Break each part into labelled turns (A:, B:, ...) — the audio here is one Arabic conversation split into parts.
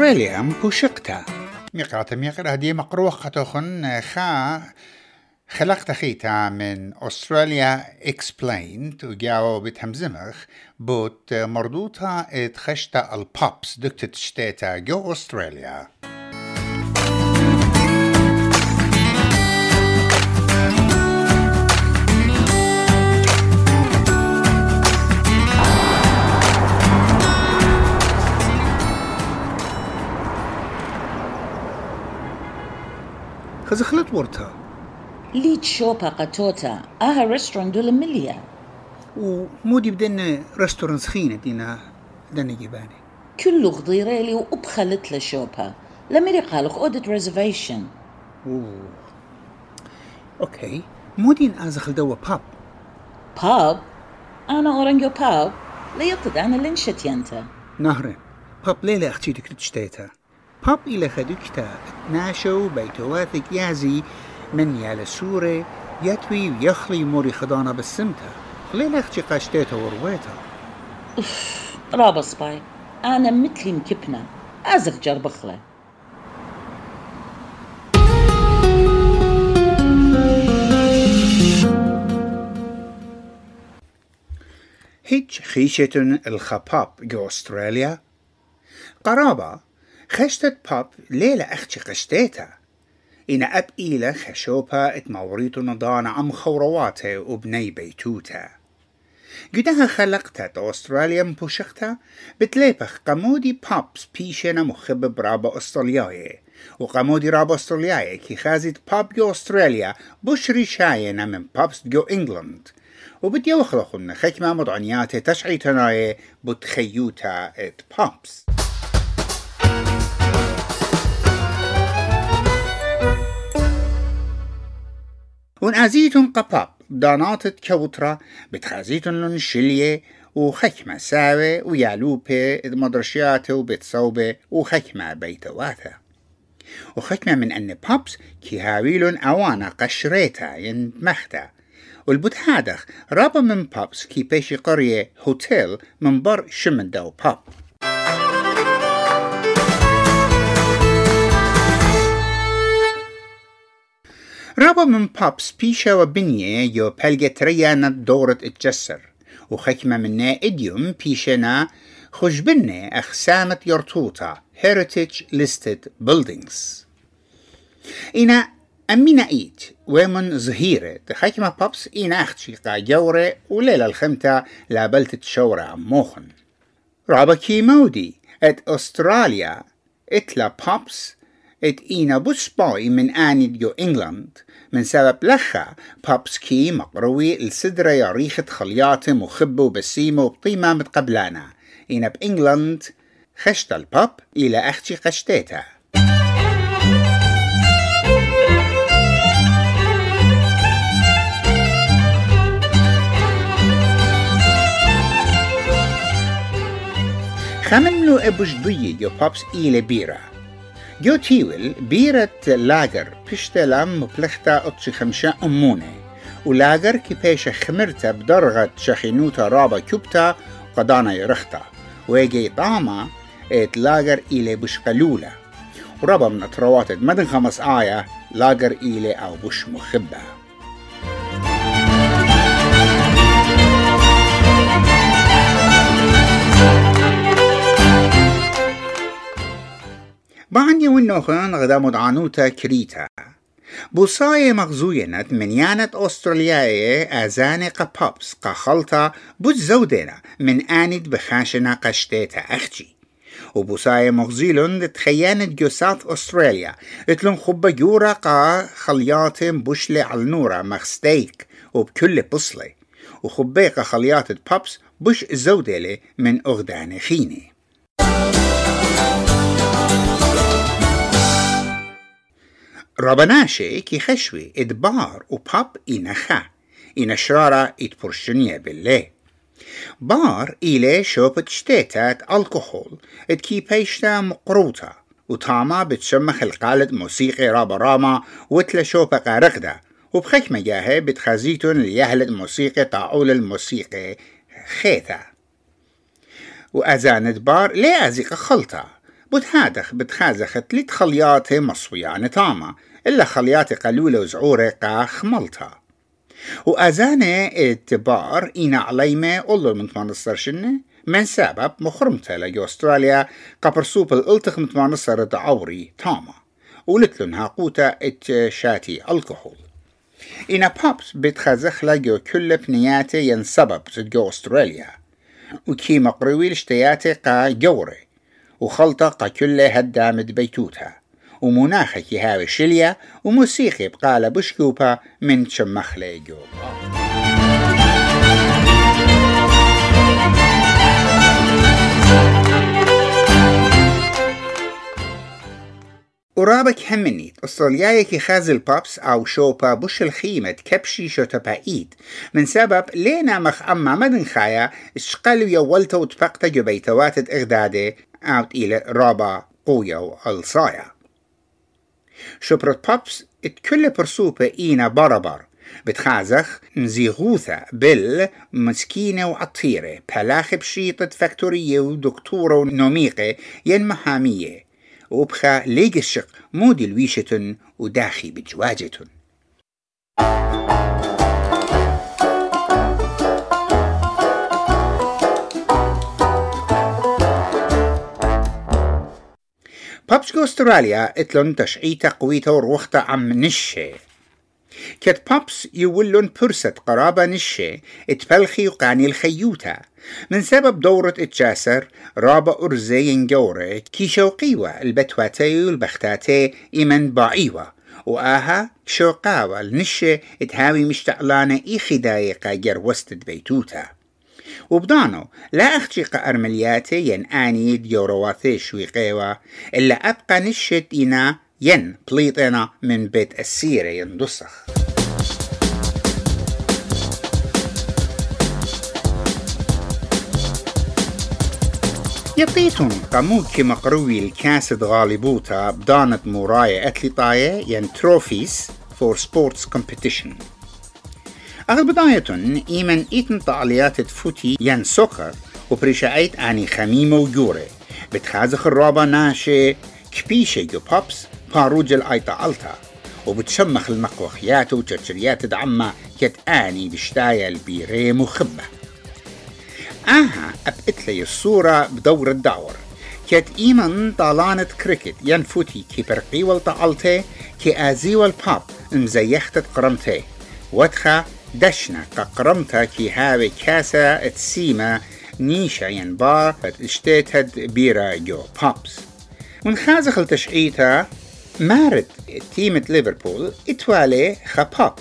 A: أستراليا مبوشقتا ميقرات ميقر هدي مقروخ خطوخن خا خلقت خيتا من أستراليا اكسبليند وجاو بتهمزمخ بوت مردوطة اتخشتا البابس دكتت شتيتا جو أستراليا.
B: خزخلت ورتا
C: ليت شوبا قطوتا آها ريستوران دول مليا.
B: ومودي بدنا ريستوران سخينة دينا دنا جيباني.
C: كله غضيريلي وبخلت لشوبا لميري قالخ أودت ريزرفيشن
B: أوه. أوكي. مودين أزخل دوا باب.
C: باب؟ أنا اورنجو باب. ليطد أنا لنشت ينتا
B: نهرين. باب ليلة أختي دك تشتيتا باب إلى خدوكتا ناشو بيتواثك يازي من يالا سورة يتوي ويخلي موري خدانا بالسمتا ليلة أختي قاشتيتا ورويتا
C: رابا سباي أنا مثلي مكبنة ازغ جربخله
A: هيج خيشة الخباب جو أستراليا قرابة خشتت باب ليلة أختي قشتيتا إن أب إيلة خشوبها اتموريتو نضان عم خورواته وبني بيتوتا قدها خلقتت أستراليا مبوشقتا بتليبخ قمودي بابس بيشنا مخبب رابا أسترالياي وقمودي رابا أسترالياي كي خازت باب جو أستراليا بشري شاينا من بابس جو إنجلند وبدي وخلقن خكمة مضعنيات تشعي تناي بتخيوتا ات بابس ونعزيتن قباب دانات كوترا بتخازيتن لن شلية وخكمة ساوي ويالوبة مدرشيات وبتصوبة وخكمة بيتواتا وخكمة من أن بابس كي هاويلن أوانا قشريتا ينمختا والبتهادخ رابا من بابس كي بيشي قرية هوتيل من بر شمندو باب رابا من بابس بيشا وبنية يو بلغة ريانا دورة اتجسر وخكمة منا اديوم بيشنا خجبنة أخسامة يرطوطة Heritage Listed Buildings. إنا أمينا إيت ومن ظهيرة خكمة بابس إنا أختشي قا جورة وليلة الخمتة لابلت تشورة موخن رابا كي مودي ات أستراليا اتلا بابس إينا بوش باي من آني ديو إنجلاند من سبب لخا بابس كي مقروي السدرة يا ريخة خلياتة مخبة وبسيمة وبطيمة متقبلانا إينا بإنجلاند خشت الباب إلى أختي قشتيتها خمنلو أبو جدية يو بابس إلى بيرة جو تيول بيرة لاجر بشتلام مبلختا أطشي خمشة أمونة كي بيشة خمرتا بدرغة شخينوتا رابا كوبتا قدانا يرختا ويجي طاما ات لاجر إلى بشقلولة وربا من أطروات مدن خمس آية لاجر إلى أو بش مخبة بعني ونوخن غدا مدعانوتا كريتا بوصاية من يانت أسترالياية أزاني قبابس قخلطة بوز زودنا من آند بخاشنا قشتيتا أختي وبوصاية مغزيلون تخيانت جو ساوث أستراليا اتلون خبا جورا قا خلياتم بوشلي على النورة مخستيك وبكل بصلي وخبيقة خليات بابس بوش زودلي من أغدان خيني ربناشي كي خشوي ادبار وباب إنخا إن شرارة اتبرشنيا بالله بار إلي شوبت شتيتات الكحول اتكي بيشتا مقروطة. وطاما بتشمخ القالد موسيقي رابا راما وتلا شوبة قارقدة وبخكمة جاهي بتخزيتون ليهلد موسيقي طاعول الموسيقي خيثة وأذان بار ليه أزيق خلطة. بتهادخ بتخازخ تلت خليات مصوية تاما. إلا خليات قلولة وزعورة قا خملتها. وأزانة اتبار إينا عليمة أولو من تمانصر شنة من سبب مخرمته لجو أستراليا قبرسوب الالتخ من تمانصر دعوري تاما ولتلن هاقوتا ات شاتي ألكحول. إنا بابس بتخزخ لجو كل بنياتي ين سبب جو أستراليا. وكي مقروي لشتياتي قا جوري وخلطة قا كل هدامد بيتوتها. ومناخك هاوي شليا وموسيقي بقالة بشكوبة من شمخلي جوبا ورابك همنيت كي خاز البابس أو شوبا بوش الخيمة كبشي شو تبايد من سبب لينا مخ أما مدن خايا اشقلو يولتا وتبقتا جبيتوات إغدادي أوت إلى رابا قويا وألصايا. شبرت بابس اتكل برسوبة إينا بربر بتخازخ نزيغوثة بل مسكينة وعطيرة بلاخ بشيطة فاكتورية ودكتورة ونوميقة ين محامية وبخا ليق الشق مودي الويشة وداخي بجواجة بابسكو استراليا اتلون تشعيتا قويتا وروختا عم نشي كت بابس يولون برسة قرابة نشي اتبلخي وقاني الخيوتا من سبب دورة اتجاسر رابا أرزي ينجورة كي شوقيوة البتواتي والبختاتي إيمن باعيوة وآها شوقاوة النشة اتهاوي مشتعلانة إي خدايقة جر وستد بيتوتا وبدانو لا أخشيق أرملياتي ين آني ديورواثي شويقيوة إلا أبقى نشت إنا ين بليطنا من بيت السيرة يندسخ. يطيتون قموك مقروي الكاس غالبوتا بدانت موراية أتليطاية ين تروفيس فور سبورتس كومبيتيشن أغل بداية إيمن إيتن طاليات فوتي ين سكر وبريشايت آني خميمة وجورة بتخازخ الرابا ناشي كبيشة جو بابس باروج الآيتا ألتا. وبتشمخ المقوخيات وتشريات دعمة كت آني بشتايا البيري مخبة آها أبقت لي الصورة بدور الدور كت إيمن طالانة كريكت ينفوتي كي برقي والطعلتي كي آزي والباب مزيختت قرمتي. واتخا دشنا ققرمتا كي هاوي كاسا اتسيما نيشا ينبا اشتيتها بيرا جو بابس من خازخ التشعيتا مارد تيمة ليفربول اتوالي خباب.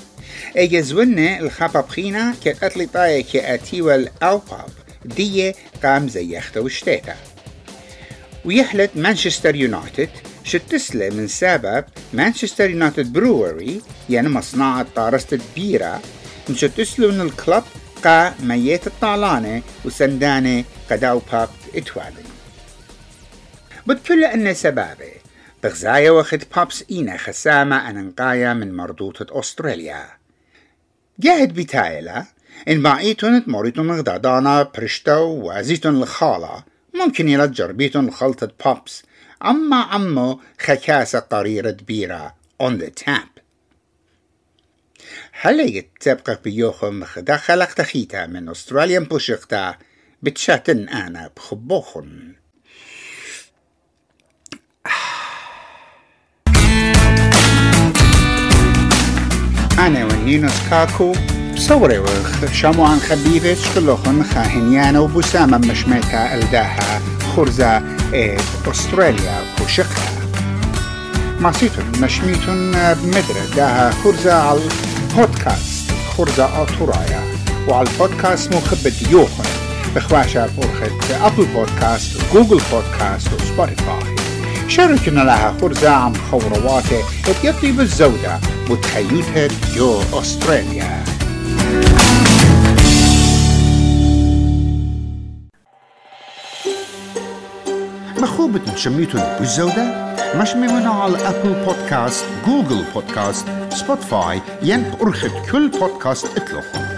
A: اجزونا الخباب خينا كت اتلي طاية كي اتيوال أو باب دي قام زيختا وشتيتا ويحلت مانشستر يونايتد شتسلة من سبب مانشستر يونايتد بروري يعني مصنع طارسة بيرة مشتسلوا من الكلب قا ميت الطالانة وسندانة قداو باب اتوالي بتكل أن سبابه بغزايا وخد بابس إينا خسامة أننقايا من مردوطة أستراليا. جاهد بتايلا إن باعيتون تموريتون غدادانا برشتا وازيتون الخالة ممكن يلجر بيتون خلطة بابس. عما عمو خكاسة قريرة بيرة on the tap. هل تبقى بيوخم خدا خلق تخيتا من أستراليا بوشقتا بتشاتن أنا بخبوخن أنا ونينوس كاكو بصوري وخ شامو عن خبيبش كلوخن خاهنيانا وبسامة مشميتا الداها خرزة إيد أستراليا بوشقها ماسيتون مشميتون بمدرة داها خرزة على البودكاست خرزة أطورايا وعلى البودكاست مخبة يوخن بخواشة بورخة أبل بودكاست وجوجل بودكاست وسبوتيفاي. شاركنا لها خرزة عن خورواته اتيطي بالزودة. وتحيوتها جو أستراليا. مخوبة شميتون بالزودة؟ مش ممنوع على أبل بودكاست جوجل بودكاست spotify yen urkhit kul podcast itloqom